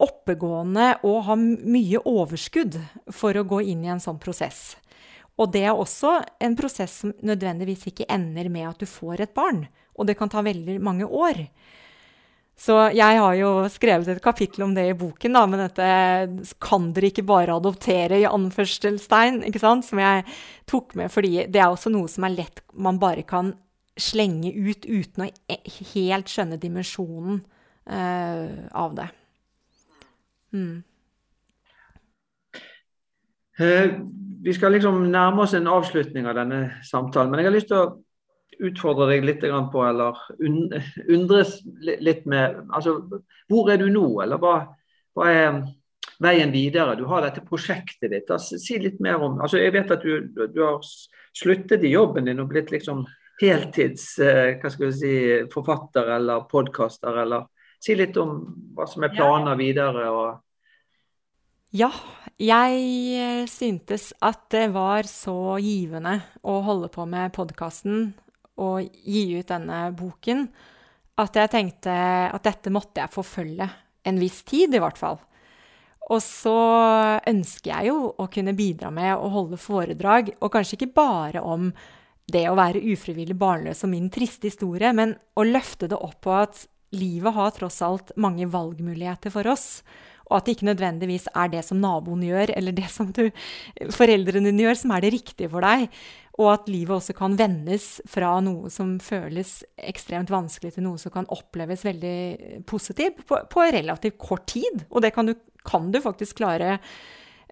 Speaker 1: oppegående og ha mye overskudd for å gå inn i en sånn prosess. Og det er også en prosess som nødvendigvis ikke ender med at du får et barn. Og det kan ta veldig mange år. Så jeg har jo skrevet et kapittel om det i boken, da, men dette kan dere ikke bare adoptere i anførselstegn, ikke sant? som jeg tok med, fordi det er også noe som er lett man bare kan slenge ut uten å e, helt skjønne dimensjonen uh, av det. Mm.
Speaker 2: Uh, vi skal liksom nærme oss en avslutning av denne samtalen. Men jeg har lyst til å utfordre deg litt på, eller undres litt med altså, Hvor er du nå, eller hva, hva, er veien videre? Du har dette prosjektet ditt. Altså, si litt mer om altså, Jeg vet at du, du, har sluttet i jobben din og blitt liksom heltids eh, hva skal vi si, forfatter eller podkaster, eller Si litt om hva som er planer videre. og
Speaker 1: ja, jeg eh, syntes at det var så givende å holde på med podkasten og gi ut denne boken, at jeg tenkte at dette måtte jeg forfølge en viss tid, i hvert fall. Og så ønsker jeg jo å kunne bidra med å holde foredrag, og kanskje ikke bare om det å være ufrivillig barnløs og min triste historie, men å løfte det opp på at livet har tross alt mange valgmuligheter for oss. Og at det ikke nødvendigvis er det som naboen gjør, eller det som du, foreldrene dine gjør, som er det riktige for deg. Og at livet også kan vendes fra noe som føles ekstremt vanskelig, til noe som kan oppleves veldig positivt på, på relativt kort tid. Og det kan du, kan du faktisk klare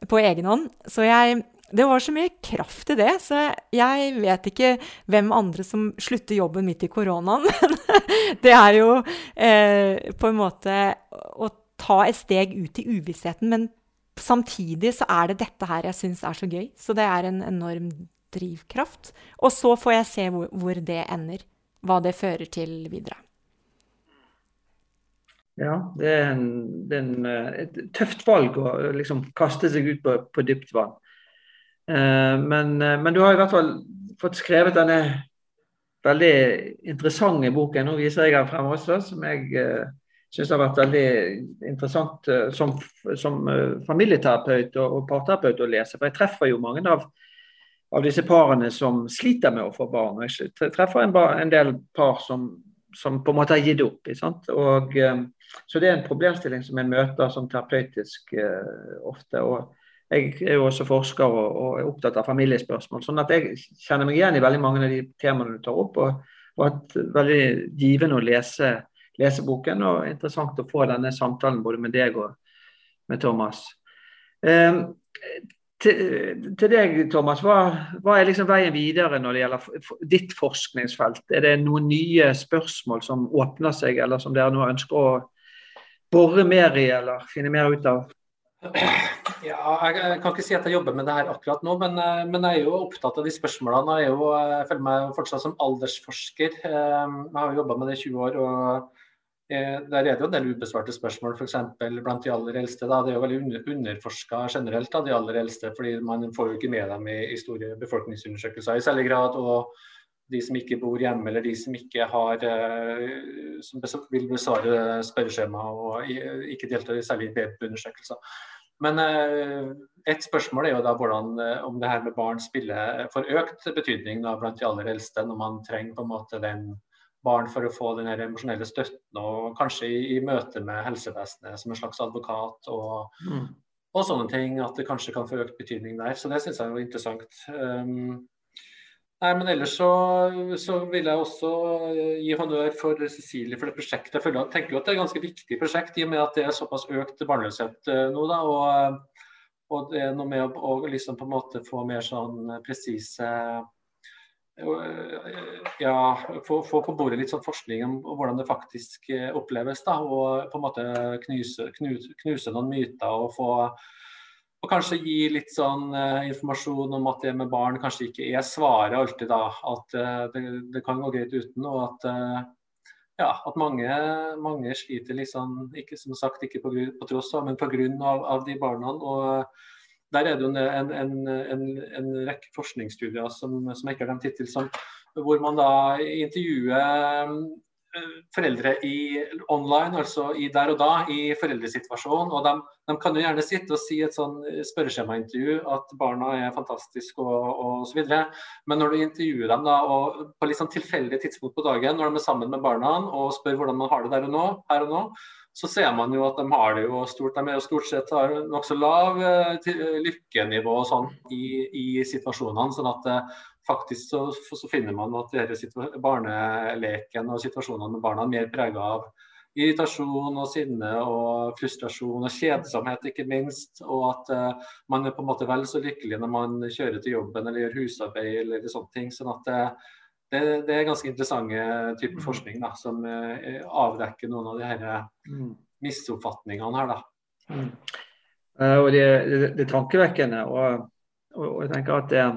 Speaker 1: på egen hånd. Så jeg det var så mye kraft i det, så jeg vet ikke hvem andre som slutter jobben midt i koronaen. Men det er jo eh, på en måte å ta et steg ut i uvissheten. Men samtidig så er det dette her jeg syns er så gøy. Så det er en enorm drivkraft. Og så får jeg se hvor, hvor det ender. Hva det fører til videre.
Speaker 2: Ja, det er, en, det er en, eh, et tøft valg å liksom kaste seg ut på, på dypt vann. Eh, men, eh, men, du har i hvert fall fått skrevet denne veldig interessante boken. Nå viser jeg den frem også, som jeg syns har vært veldig interessant uh, som, som uh, familieterapeut og, og, parterapeut å lese. For jeg treffer jo mange av, av disse parene som sliter med å få barn. Jeg treffer en, en del par som, som, på en måte har gitt opp. Og, så det er en problemstilling som jeg møter som terapeutisk ofte. og jeg er jo også forsker og, og, er opptatt av familiespørsmål. sånn at jeg kjenner meg igjen i veldig mange av de temaene du tar opp. Og, og at veldig givende å lese, lese, boken, og interessant å få denne samtalen både med deg og med Thomas. Eh, til, til, deg, Thomas, hva, hva, er liksom veien videre når det gjelder ditt forskningsfelt? Er det noen nye spørsmål som åpner seg, eller som dere nå ønsker å bore mer i, eller finne mer ut av?
Speaker 3: Ja, jeg, kan ikke si at jeg jobber med det her akkurat nå, men, eh, men jeg er jo opptatt av de spørsmålene. Jeg, jo, jeg føler meg fortsatt som aldersforsker. Eh, jeg har jobba med det i 20 år. og eh, Der er det jo en del ubesvarte spørsmål, f.eks. blant de aller eldste. Da. Det er jo veldig under, underforska generelt, da, de aller eldste, fordi man får jo ikke med dem i, i store befolkningsundersøkelser i særlig grad. og de som ikke bor hjemme, eller de som ikke har som vil besvare spørreskjema og ikke deltar i særlig webundersøkelser. Men ett et spørsmål er jo da hvordan, eh, om det her med barn spiller for økt betydning da, blant de aller eldste, når man trenger på en måte den barn for å få den emosjonelle støtten, og kanskje i, i, møte med helsevesenet som en slags advokat og, mm. og, sånne ting. At det kanskje kan få økt betydning der. Så det syns jeg er interessant. Um, Nei, men ellers så, så, vil jeg også eh, gi honnør for Cecilie for det prosjektet. Jeg tenker jo at det er et ganske viktig prosjekt i og med at det er såpass økt barnløshet eh, nå. da, og, og, det er noe med å, liksom på en måte få mer sånn presise eh, ja, få, få, på bordet litt sånn forskning om hvordan det faktisk oppleves. da, Og på en måte knuse, knuse, noen myter og få og kanskje gi litt sånn uh, informasjon om at det med barn kanskje ikke er svaret alltid, da. At det, det, kan gå greit uten. Og at, ja, at mange, mange, sliter liksom, ikke som sagt ikke på, på tross av, men pga. Av, av de barna. Og der er det jo en, en, en, en rekke forskningsstudier som, som jeg ikke har nevnt hittil, hvor man da intervjuer foreldre i online, altså i der og da, i foreldresituasjonen. Og de, de, kan jo gjerne sitte og si et sånn spørreskjemaintervju at barna er fantastiske og osv. Men når du intervjuer dem da, og på litt sånn tilfeldig tidspunkt på dagen, når de er sammen med barna og spør hvordan man har det der og nå, her og nå, så ser man jo at de har det jo stort. De er jo stort sett har nokså lav eh, lykkenivå og sånn i, i situasjonene. sånn at eh, faktisk så, så, finner man at barneleken og situasjonene med barna er mer prega av irritasjon og sinne og frustrasjon og kjedsomhet, ikke minst. Og at uh, man er på en måte vel så lykkelig når man kjører til jobben eller gjør husarbeid eller sånne ting. sånn at uh, det, det, er ganske interessante typer forskning da, som uh, avdekker noen av de her mm. misoppfatningene her. da. Mm.
Speaker 2: og det, det, det, er tankevekkende. Og, og, og jeg tenker at det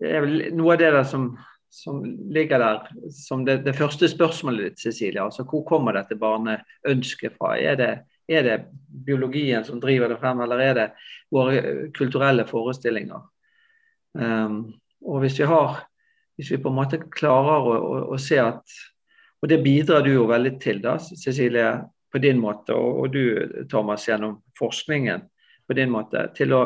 Speaker 2: det er vel noe av det der som, som ligger der som det, det, første spørsmålet ditt, Cecilie. Altså, hvor kommer dette barneønsket fra? Er det, er det, biologien som driver det frem, eller er det våre kulturelle forestillinger? Um, og hvis vi har hvis vi på en måte klarer å, å, å, se at Og det bidrar du jo veldig til, da, Cecilie, på din måte, og, og du, Thomas, gjennom forskningen på din måte, til å,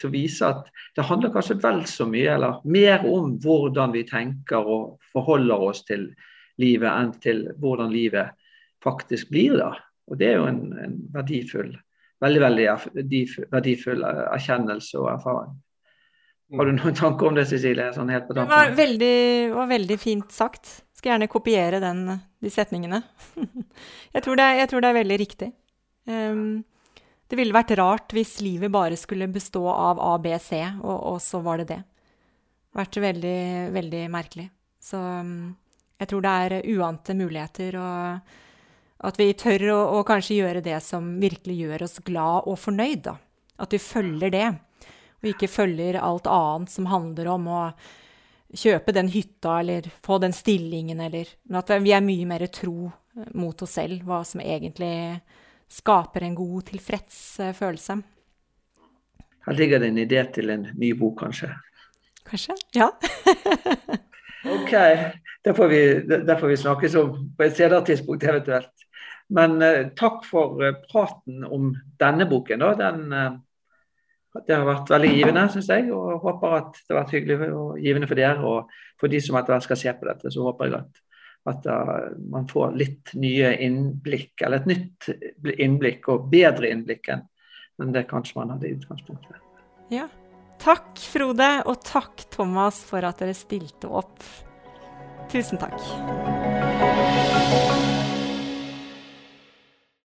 Speaker 2: til å, vise at det handler kanskje vel så mye, eller mer om hvordan vi tenker og forholder oss til livet, enn til hvordan livet faktisk blir da. Og det er jo en, en verdifull veldig veldig verdifull erkjennelse og erfaring. Har du noen tanker om det, Cecilie? Sånn helt på
Speaker 1: det var veldig, var veldig, fint sagt. Skal gjerne kopiere den, de setningene. jeg, tror er, jeg, tror det er, veldig riktig. Um, det ville vært rart hvis livet bare skulle bestå av A, B, C, og, og så var det det. Vært veldig, veldig merkelig. Så um, jeg tror det er uante muligheter, og at vi tør å, å kanskje gjøre det som virkelig gjør oss glad og fornøyd, da. At vi følger det og ikke følger alt annet som handler om å kjøpe den hytta eller få den stillingen, eller Men at vi er mye mer tro mot oss selv, hva som egentlig skaper en god, tilfreds eh, følelse.
Speaker 2: Her ligger det en idé til en ny bok, kanskje?
Speaker 1: Kanskje. Ja.
Speaker 2: OK. Det får, vi, det får vi snakkes om på et senere tidspunkt eventuelt. Men uh, takk for uh, praten om denne boken. Den, uh, det har vært veldig givende, syns jeg. Og håper at det har vært hyggelig og givende for dere. Og for de som etter hvert skal se på dette, så håper jeg at, at uh, man får litt nye innblikk, eller et nytt innblikk, og bedre innblikk enn det kanskje man hadde i utgangspunktet.
Speaker 1: Ja. Takk, Frode, og takk, Thomas, for at dere stilte opp. Tusen takk.